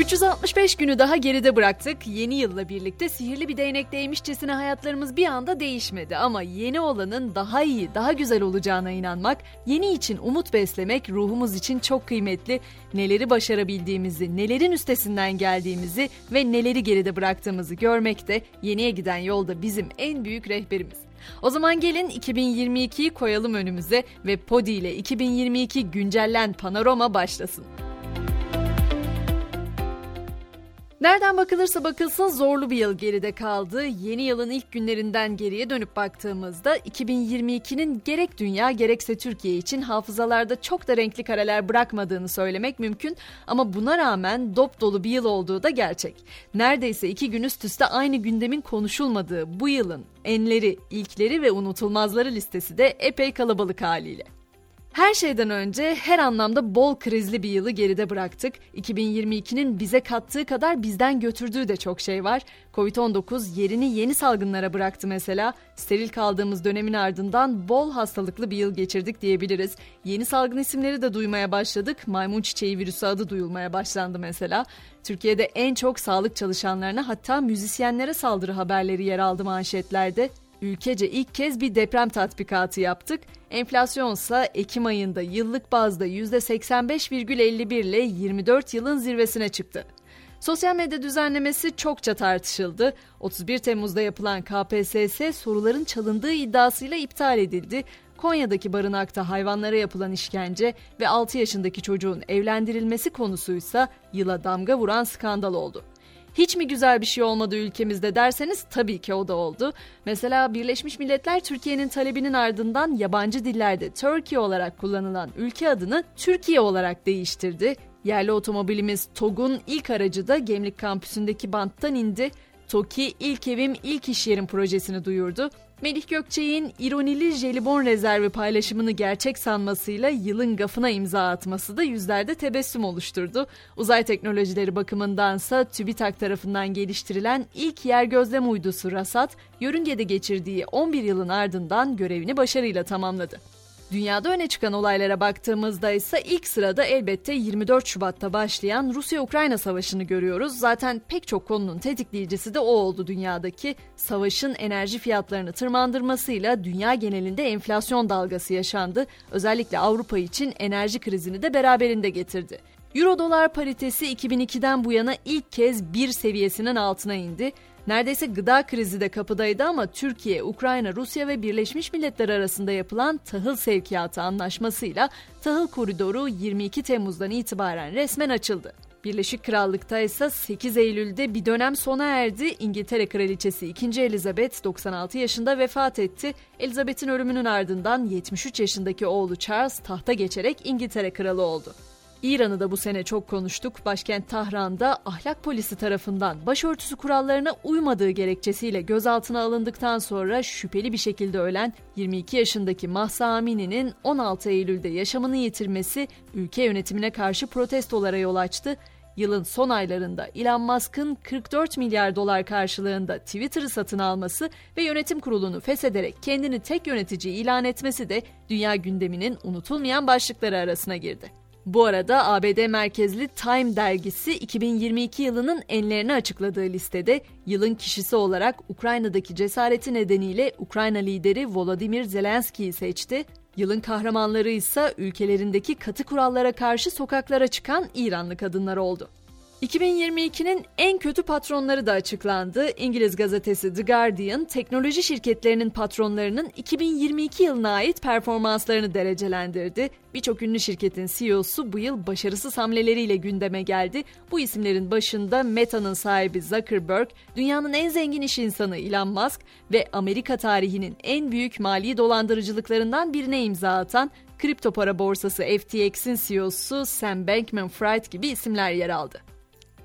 365 günü daha geride bıraktık. Yeni yılla birlikte sihirli bir değnek değmişçesine hayatlarımız bir anda değişmedi. Ama yeni olanın daha iyi, daha güzel olacağına inanmak, yeni için umut beslemek ruhumuz için çok kıymetli. Neleri başarabildiğimizi, nelerin üstesinden geldiğimizi ve neleri geride bıraktığımızı görmek de yeniye giden yolda bizim en büyük rehberimiz. O zaman gelin 2022'yi koyalım önümüze ve Podi ile 2022 güncellen panorama başlasın. Nereden bakılırsa bakılsın zorlu bir yıl geride kaldı. Yeni yılın ilk günlerinden geriye dönüp baktığımızda 2022'nin gerek dünya gerekse Türkiye için hafızalarda çok da renkli kareler bırakmadığını söylemek mümkün. Ama buna rağmen dop dolu bir yıl olduğu da gerçek. Neredeyse iki gün üst üste aynı gündemin konuşulmadığı bu yılın enleri, ilkleri ve unutulmazları listesi de epey kalabalık haliyle. Her şeyden önce her anlamda bol krizli bir yılı geride bıraktık. 2022'nin bize kattığı kadar bizden götürdüğü de çok şey var. Covid-19 yerini yeni salgınlara bıraktı mesela. Steril kaldığımız dönemin ardından bol hastalıklı bir yıl geçirdik diyebiliriz. Yeni salgın isimleri de duymaya başladık. Maymun çiçeği virüsü adı duyulmaya başlandı mesela. Türkiye'de en çok sağlık çalışanlarına hatta müzisyenlere saldırı haberleri yer aldı manşetlerde. Ülkece ilk kez bir deprem tatbikatı yaptık. Enflasyonsa Ekim ayında yıllık bazda %85,51 ile 24 yılın zirvesine çıktı. Sosyal medya düzenlemesi çokça tartışıldı. 31 Temmuz'da yapılan KPSS soruların çalındığı iddiasıyla iptal edildi. Konya'daki barınakta hayvanlara yapılan işkence ve 6 yaşındaki çocuğun evlendirilmesi konusuysa yıla damga vuran skandal oldu. Hiç mi güzel bir şey olmadı ülkemizde derseniz tabii ki o da oldu. Mesela Birleşmiş Milletler Türkiye'nin talebinin ardından yabancı dillerde Turkey olarak kullanılan ülke adını Türkiye olarak değiştirdi. Yerli otomobilimiz TOG'un ilk aracı da Gemlik kampüsündeki banttan indi. TOKİ ilk evim ilk iş yerim projesini duyurdu. Melih Gökçe'nin ironili jelibon rezervi paylaşımını gerçek sanmasıyla yılın gafına imza atması da yüzlerde tebessüm oluşturdu. Uzay teknolojileri bakımındansa TÜBİTAK tarafından geliştirilen ilk yer gözlem uydusu RASAT, yörüngede geçirdiği 11 yılın ardından görevini başarıyla tamamladı. Dünyada öne çıkan olaylara baktığımızda ise ilk sırada elbette 24 Şubat'ta başlayan Rusya-Ukrayna savaşını görüyoruz. Zaten pek çok konunun tetikleyicisi de o oldu dünyadaki. Savaşın enerji fiyatlarını tırmandırmasıyla dünya genelinde enflasyon dalgası yaşandı. Özellikle Avrupa için enerji krizini de beraberinde getirdi. Euro dolar paritesi 2002'den bu yana ilk kez bir seviyesinin altına indi. Neredeyse gıda krizi de kapıdaydı ama Türkiye, Ukrayna, Rusya ve Birleşmiş Milletler arasında yapılan tahıl sevkiyatı anlaşmasıyla tahıl koridoru 22 Temmuz'dan itibaren resmen açıldı. Birleşik Krallık'ta ise 8 Eylül'de bir dönem sona erdi. İngiltere Kraliçesi 2. Elizabeth 96 yaşında vefat etti. Elizabeth'in ölümünün ardından 73 yaşındaki oğlu Charles tahta geçerek İngiltere Kralı oldu. İran'ı da bu sene çok konuştuk. Başkent Tahran'da ahlak polisi tarafından başörtüsü kurallarına uymadığı gerekçesiyle gözaltına alındıktan sonra şüpheli bir şekilde ölen 22 yaşındaki Mahsa Amini'nin 16 Eylül'de yaşamını yitirmesi ülke yönetimine karşı protestolara yol açtı. Yılın son aylarında Elon Musk'ın 44 milyar dolar karşılığında Twitter'ı satın alması ve yönetim kurulunu feshederek kendini tek yönetici ilan etmesi de dünya gündeminin unutulmayan başlıkları arasına girdi. Bu arada ABD merkezli Time dergisi 2022 yılının enlerini açıkladığı listede yılın kişisi olarak Ukrayna'daki cesareti nedeniyle Ukrayna lideri Volodymyr Zelenski'yi seçti. Yılın kahramanları ise ülkelerindeki katı kurallara karşı sokaklara çıkan İranlı kadınlar oldu. 2022'nin en kötü patronları da açıklandı. İngiliz gazetesi The Guardian, teknoloji şirketlerinin patronlarının 2022 yılına ait performanslarını derecelendirdi. Birçok ünlü şirketin CEO'su bu yıl başarısız hamleleriyle gündeme geldi. Bu isimlerin başında Meta'nın sahibi Zuckerberg, dünyanın en zengin iş insanı Elon Musk ve Amerika tarihinin en büyük mali dolandırıcılıklarından birine imza atan kripto para borsası FTX'in CEO'su Sam Bankman-Fried gibi isimler yer aldı.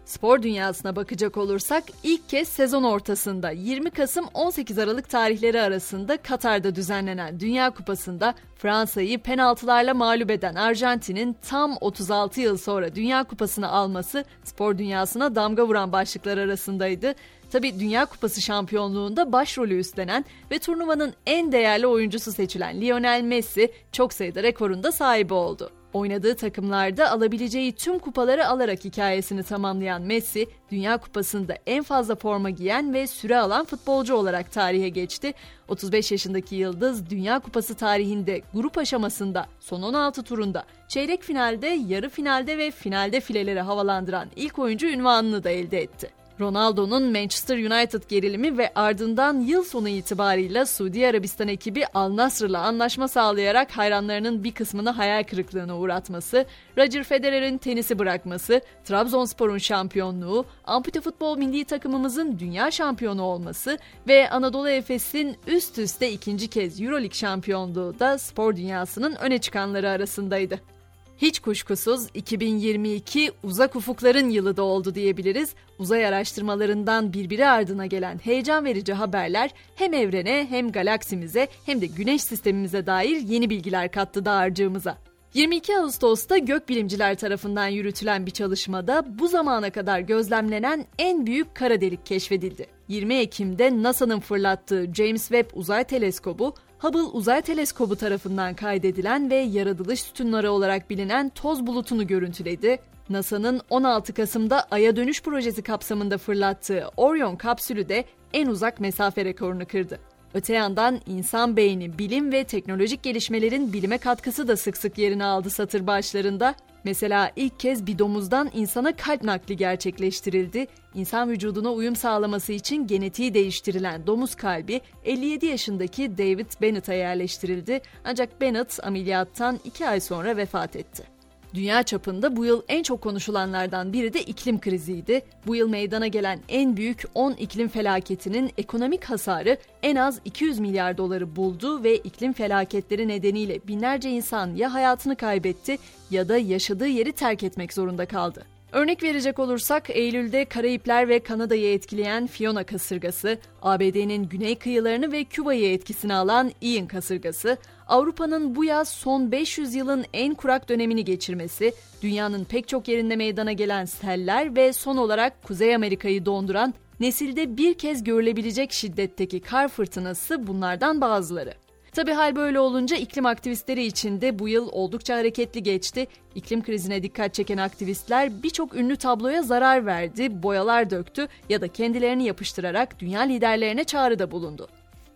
Spor dünyasına bakacak olursak ilk kez sezon ortasında 20 Kasım 18 Aralık tarihleri arasında Katar'da düzenlenen Dünya Kupası'nda Fransa'yı penaltılarla mağlup eden Arjantin'in tam 36 yıl sonra Dünya Kupası'nı alması spor dünyasına damga vuran başlıklar arasındaydı. Tabi Dünya Kupası şampiyonluğunda başrolü üstlenen ve turnuvanın en değerli oyuncusu seçilen Lionel Messi çok sayıda rekorunda sahibi oldu. Oynadığı takımlarda alabileceği tüm kupaları alarak hikayesini tamamlayan Messi, Dünya Kupası'nda en fazla forma giyen ve süre alan futbolcu olarak tarihe geçti. 35 yaşındaki Yıldız, Dünya Kupası tarihinde grup aşamasında son 16 turunda, çeyrek finalde, yarı finalde ve finalde fileleri havalandıran ilk oyuncu ünvanını da elde etti. Ronaldo'nun Manchester United gerilimi ve ardından yıl sonu itibarıyla Suudi Arabistan ekibi Al Nassr'la anlaşma sağlayarak hayranlarının bir kısmını hayal kırıklığına uğratması, Roger Federer'in tenisi bırakması, Trabzonspor'un şampiyonluğu, ampute futbol milli takımımızın dünya şampiyonu olması ve Anadolu Efes'in üst üste ikinci kez Euroleague şampiyonluğu da spor dünyasının öne çıkanları arasındaydı. Hiç kuşkusuz 2022 uzak ufukların yılı da oldu diyebiliriz. Uzay araştırmalarından birbiri ardına gelen heyecan verici haberler hem evrene hem galaksimize hem de güneş sistemimize dair yeni bilgiler kattı dağarcığımıza. 22 Ağustos'ta gökbilimciler tarafından yürütülen bir çalışmada bu zamana kadar gözlemlenen en büyük kara delik keşfedildi. 20 Ekim'de NASA'nın fırlattığı James Webb Uzay Teleskobu Hubble Uzay Teleskobu tarafından kaydedilen ve yaratılış sütunları olarak bilinen toz bulutunu görüntüledi. NASA'nın 16 Kasım'da Ay'a dönüş projesi kapsamında fırlattığı Orion kapsülü de en uzak mesafe rekorunu kırdı. Öte yandan insan beyni, bilim ve teknolojik gelişmelerin bilime katkısı da sık sık yerini aldı satır başlarında. Mesela ilk kez bir domuzdan insana kalp nakli gerçekleştirildi. İnsan vücuduna uyum sağlaması için genetiği değiştirilen domuz kalbi 57 yaşındaki David Bennett'a yerleştirildi. Ancak Bennett ameliyattan 2 ay sonra vefat etti. Dünya çapında bu yıl en çok konuşulanlardan biri de iklim kriziydi. Bu yıl meydana gelen en büyük 10 iklim felaketinin ekonomik hasarı en az 200 milyar doları buldu ve iklim felaketleri nedeniyle binlerce insan ya hayatını kaybetti ya da yaşadığı yeri terk etmek zorunda kaldı. Örnek verecek olursak Eylül'de Karayipler ve Kanada'yı etkileyen Fiona kasırgası, ABD'nin güney kıyılarını ve Küba'yı etkisine alan Ian kasırgası, Avrupa'nın bu yaz son 500 yılın en kurak dönemini geçirmesi, dünyanın pek çok yerinde meydana gelen seller ve son olarak Kuzey Amerika'yı donduran nesilde bir kez görülebilecek şiddetteki kar fırtınası bunlardan bazıları. Tabi hal böyle olunca iklim aktivistleri için de bu yıl oldukça hareketli geçti. İklim krizine dikkat çeken aktivistler birçok ünlü tabloya zarar verdi, boyalar döktü ya da kendilerini yapıştırarak dünya liderlerine çağrıda bulundu.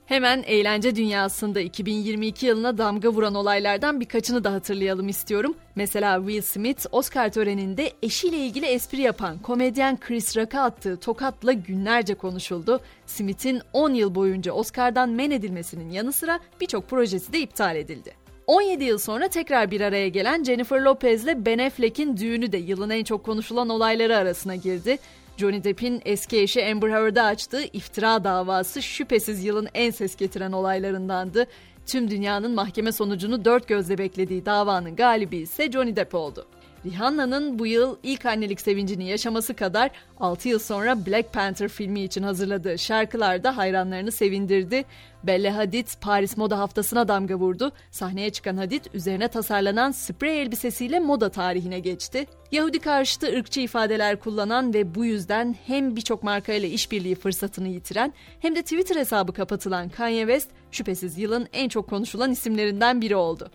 Hemen eğlence dünyasında 2022 yılına damga vuran olaylardan birkaçını da hatırlayalım istiyorum. Mesela Will Smith Oscar töreninde eşiyle ilgili espri yapan komedyen Chris Rock'a attığı tokatla günlerce konuşuldu. Smith'in 10 yıl boyunca Oscar'dan men edilmesinin yanı sıra birçok projesi de iptal edildi. 17 yıl sonra tekrar bir araya gelen Jennifer Lopez ile Ben Affleck'in düğünü de yılın en çok konuşulan olayları arasına girdi. Johnny Depp'in eski eşi Amber Heard'a açtığı iftira davası şüphesiz yılın en ses getiren olaylarındandı. Tüm dünyanın mahkeme sonucunu dört gözle beklediği davanın galibi ise Johnny Depp oldu. Rihanna'nın bu yıl ilk annelik sevincini yaşaması kadar 6 yıl sonra Black Panther filmi için hazırladığı şarkılar da hayranlarını sevindirdi. Bella Hadid Paris Moda Haftası'na damga vurdu. Sahneye çıkan Hadid üzerine tasarlanan sprey elbisesiyle moda tarihine geçti. Yahudi karşıtı ırkçı ifadeler kullanan ve bu yüzden hem birçok markayla işbirliği fırsatını yitiren hem de Twitter hesabı kapatılan Kanye West şüphesiz yılın en çok konuşulan isimlerinden biri oldu.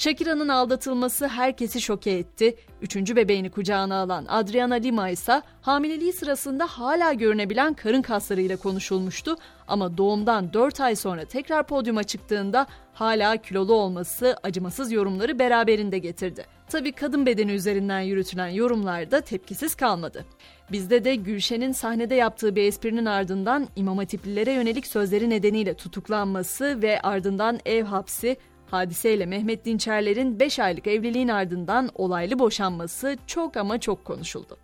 Shakira'nın aldatılması herkesi şoke etti. Üçüncü bebeğini kucağına alan Adriana Lima ise hamileliği sırasında hala görünebilen karın kaslarıyla konuşulmuştu. Ama doğumdan 4 ay sonra tekrar podyuma çıktığında hala kilolu olması acımasız yorumları beraberinde getirdi. Tabii kadın bedeni üzerinden yürütülen yorumlar da tepkisiz kalmadı. Bizde de Gülşen'in sahnede yaptığı bir esprinin ardından İmam Hatiplilere yönelik sözleri nedeniyle tutuklanması ve ardından ev hapsi, Hadiseyle Mehmet Dinçerler'in 5 aylık evliliğin ardından olaylı boşanması çok ama çok konuşuldu.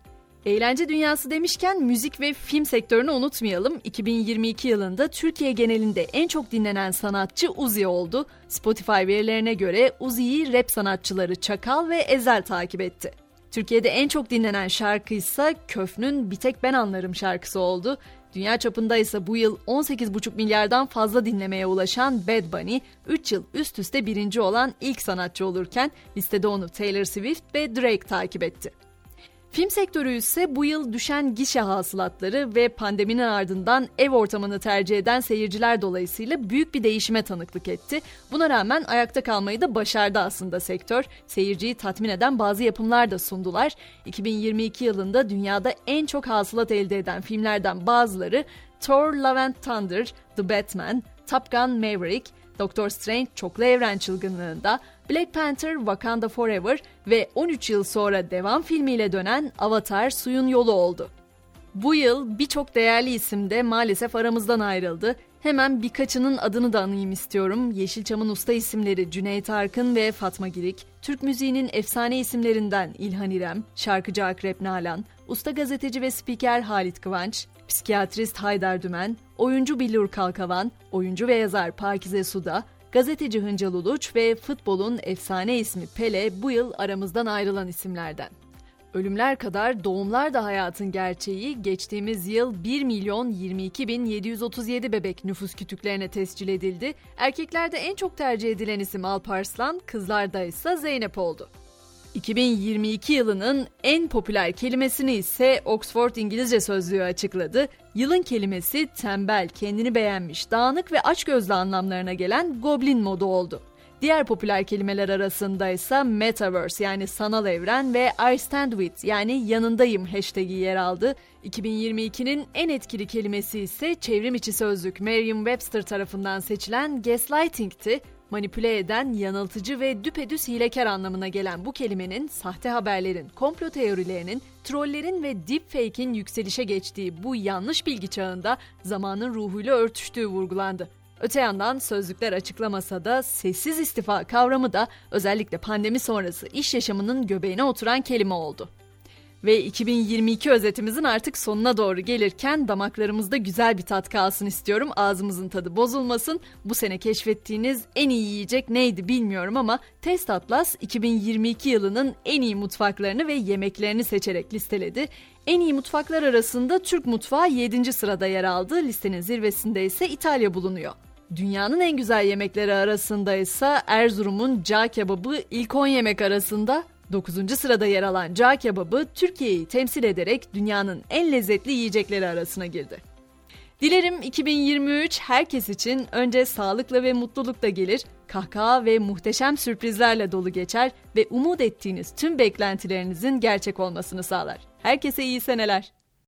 Eğlence dünyası demişken müzik ve film sektörünü unutmayalım. 2022 yılında Türkiye genelinde en çok dinlenen sanatçı Uzi oldu. Spotify verilerine göre Uzi'yi rap sanatçıları Çakal ve Ezel takip etti. Türkiye'de en çok dinlenen şarkı ise Köfn'ün Bir Tek Ben Anlarım şarkısı oldu. Dünya çapında ise bu yıl 18,5 milyardan fazla dinlemeye ulaşan Bad Bunny, 3 yıl üst üste birinci olan ilk sanatçı olurken listede onu Taylor Swift ve Drake takip etti. Film sektörü ise bu yıl düşen gişe hasılatları ve pandeminin ardından ev ortamını tercih eden seyirciler dolayısıyla büyük bir değişime tanıklık etti. Buna rağmen ayakta kalmayı da başardı aslında sektör. Seyirciyi tatmin eden bazı yapımlar da sundular. 2022 yılında dünyada en çok hasılat elde eden filmlerden bazıları Thor Love and Thunder, The Batman, Top Gun Maverick, Doctor Strange Çoklu Evren Çılgınlığında, Black Panther Wakanda Forever ve 13 yıl sonra devam filmiyle dönen Avatar Suyun Yolu oldu. Bu yıl birçok değerli isim de maalesef aramızdan ayrıldı. Hemen birkaçının adını da anayım istiyorum. Yeşilçam'ın usta isimleri Cüneyt Arkın ve Fatma Girik, Türk müziğinin efsane isimlerinden İlhan İrem, şarkıcı Akrep Nalan, usta gazeteci ve spiker Halit Kıvanç, psikiyatrist Haydar Dümen, oyuncu Billur Kalkavan, oyuncu ve yazar Pakize Suda, gazeteci Hıncal Uluç ve futbolun efsane ismi Pele bu yıl aramızdan ayrılan isimlerden. Ölümler kadar doğumlar da hayatın gerçeği. Geçtiğimiz yıl 1 milyon 22 bin 737 bebek nüfus kütüklerine tescil edildi. Erkeklerde en çok tercih edilen isim Alparslan, kızlarda ise Zeynep oldu. 2022 yılının en popüler kelimesini ise Oxford İngilizce Sözlüğü açıkladı. Yılın kelimesi tembel, kendini beğenmiş, dağınık ve açgözlü anlamlarına gelen goblin modu oldu. Diğer popüler kelimeler arasında ise Metaverse yani sanal evren ve I stand with yani yanındayım hashtag'i yer aldı. 2022'nin en etkili kelimesi ise çevrim içi sözlük Merriam-Webster tarafından seçilen gaslighting'ti. Manipüle eden, yanıltıcı ve düpedüz hilekar anlamına gelen bu kelimenin sahte haberlerin, komplo teorilerinin, trollerin ve deepfake'in yükselişe geçtiği bu yanlış bilgi çağında zamanın ruhuyla örtüştüğü vurgulandı. Öte yandan sözlükler açıklamasa da sessiz istifa kavramı da özellikle pandemi sonrası iş yaşamının göbeğine oturan kelime oldu. Ve 2022 özetimizin artık sonuna doğru gelirken damaklarımızda güzel bir tat kalsın istiyorum. Ağzımızın tadı bozulmasın. Bu sene keşfettiğiniz en iyi yiyecek neydi bilmiyorum ama Test Atlas 2022 yılının en iyi mutfaklarını ve yemeklerini seçerek listeledi. En iyi mutfaklar arasında Türk mutfağı 7. sırada yer aldı. Listenin zirvesinde ise İtalya bulunuyor. Dünyanın en güzel yemekleri arasında ise Erzurum'un cağ kebabı ilk 10 yemek arasında 9. sırada yer alan cağ kebabı Türkiye'yi temsil ederek dünyanın en lezzetli yiyecekleri arasına girdi. Dilerim 2023 herkes için önce sağlıkla ve mutlulukla gelir, kahkaha ve muhteşem sürprizlerle dolu geçer ve umut ettiğiniz tüm beklentilerinizin gerçek olmasını sağlar. Herkese iyi seneler.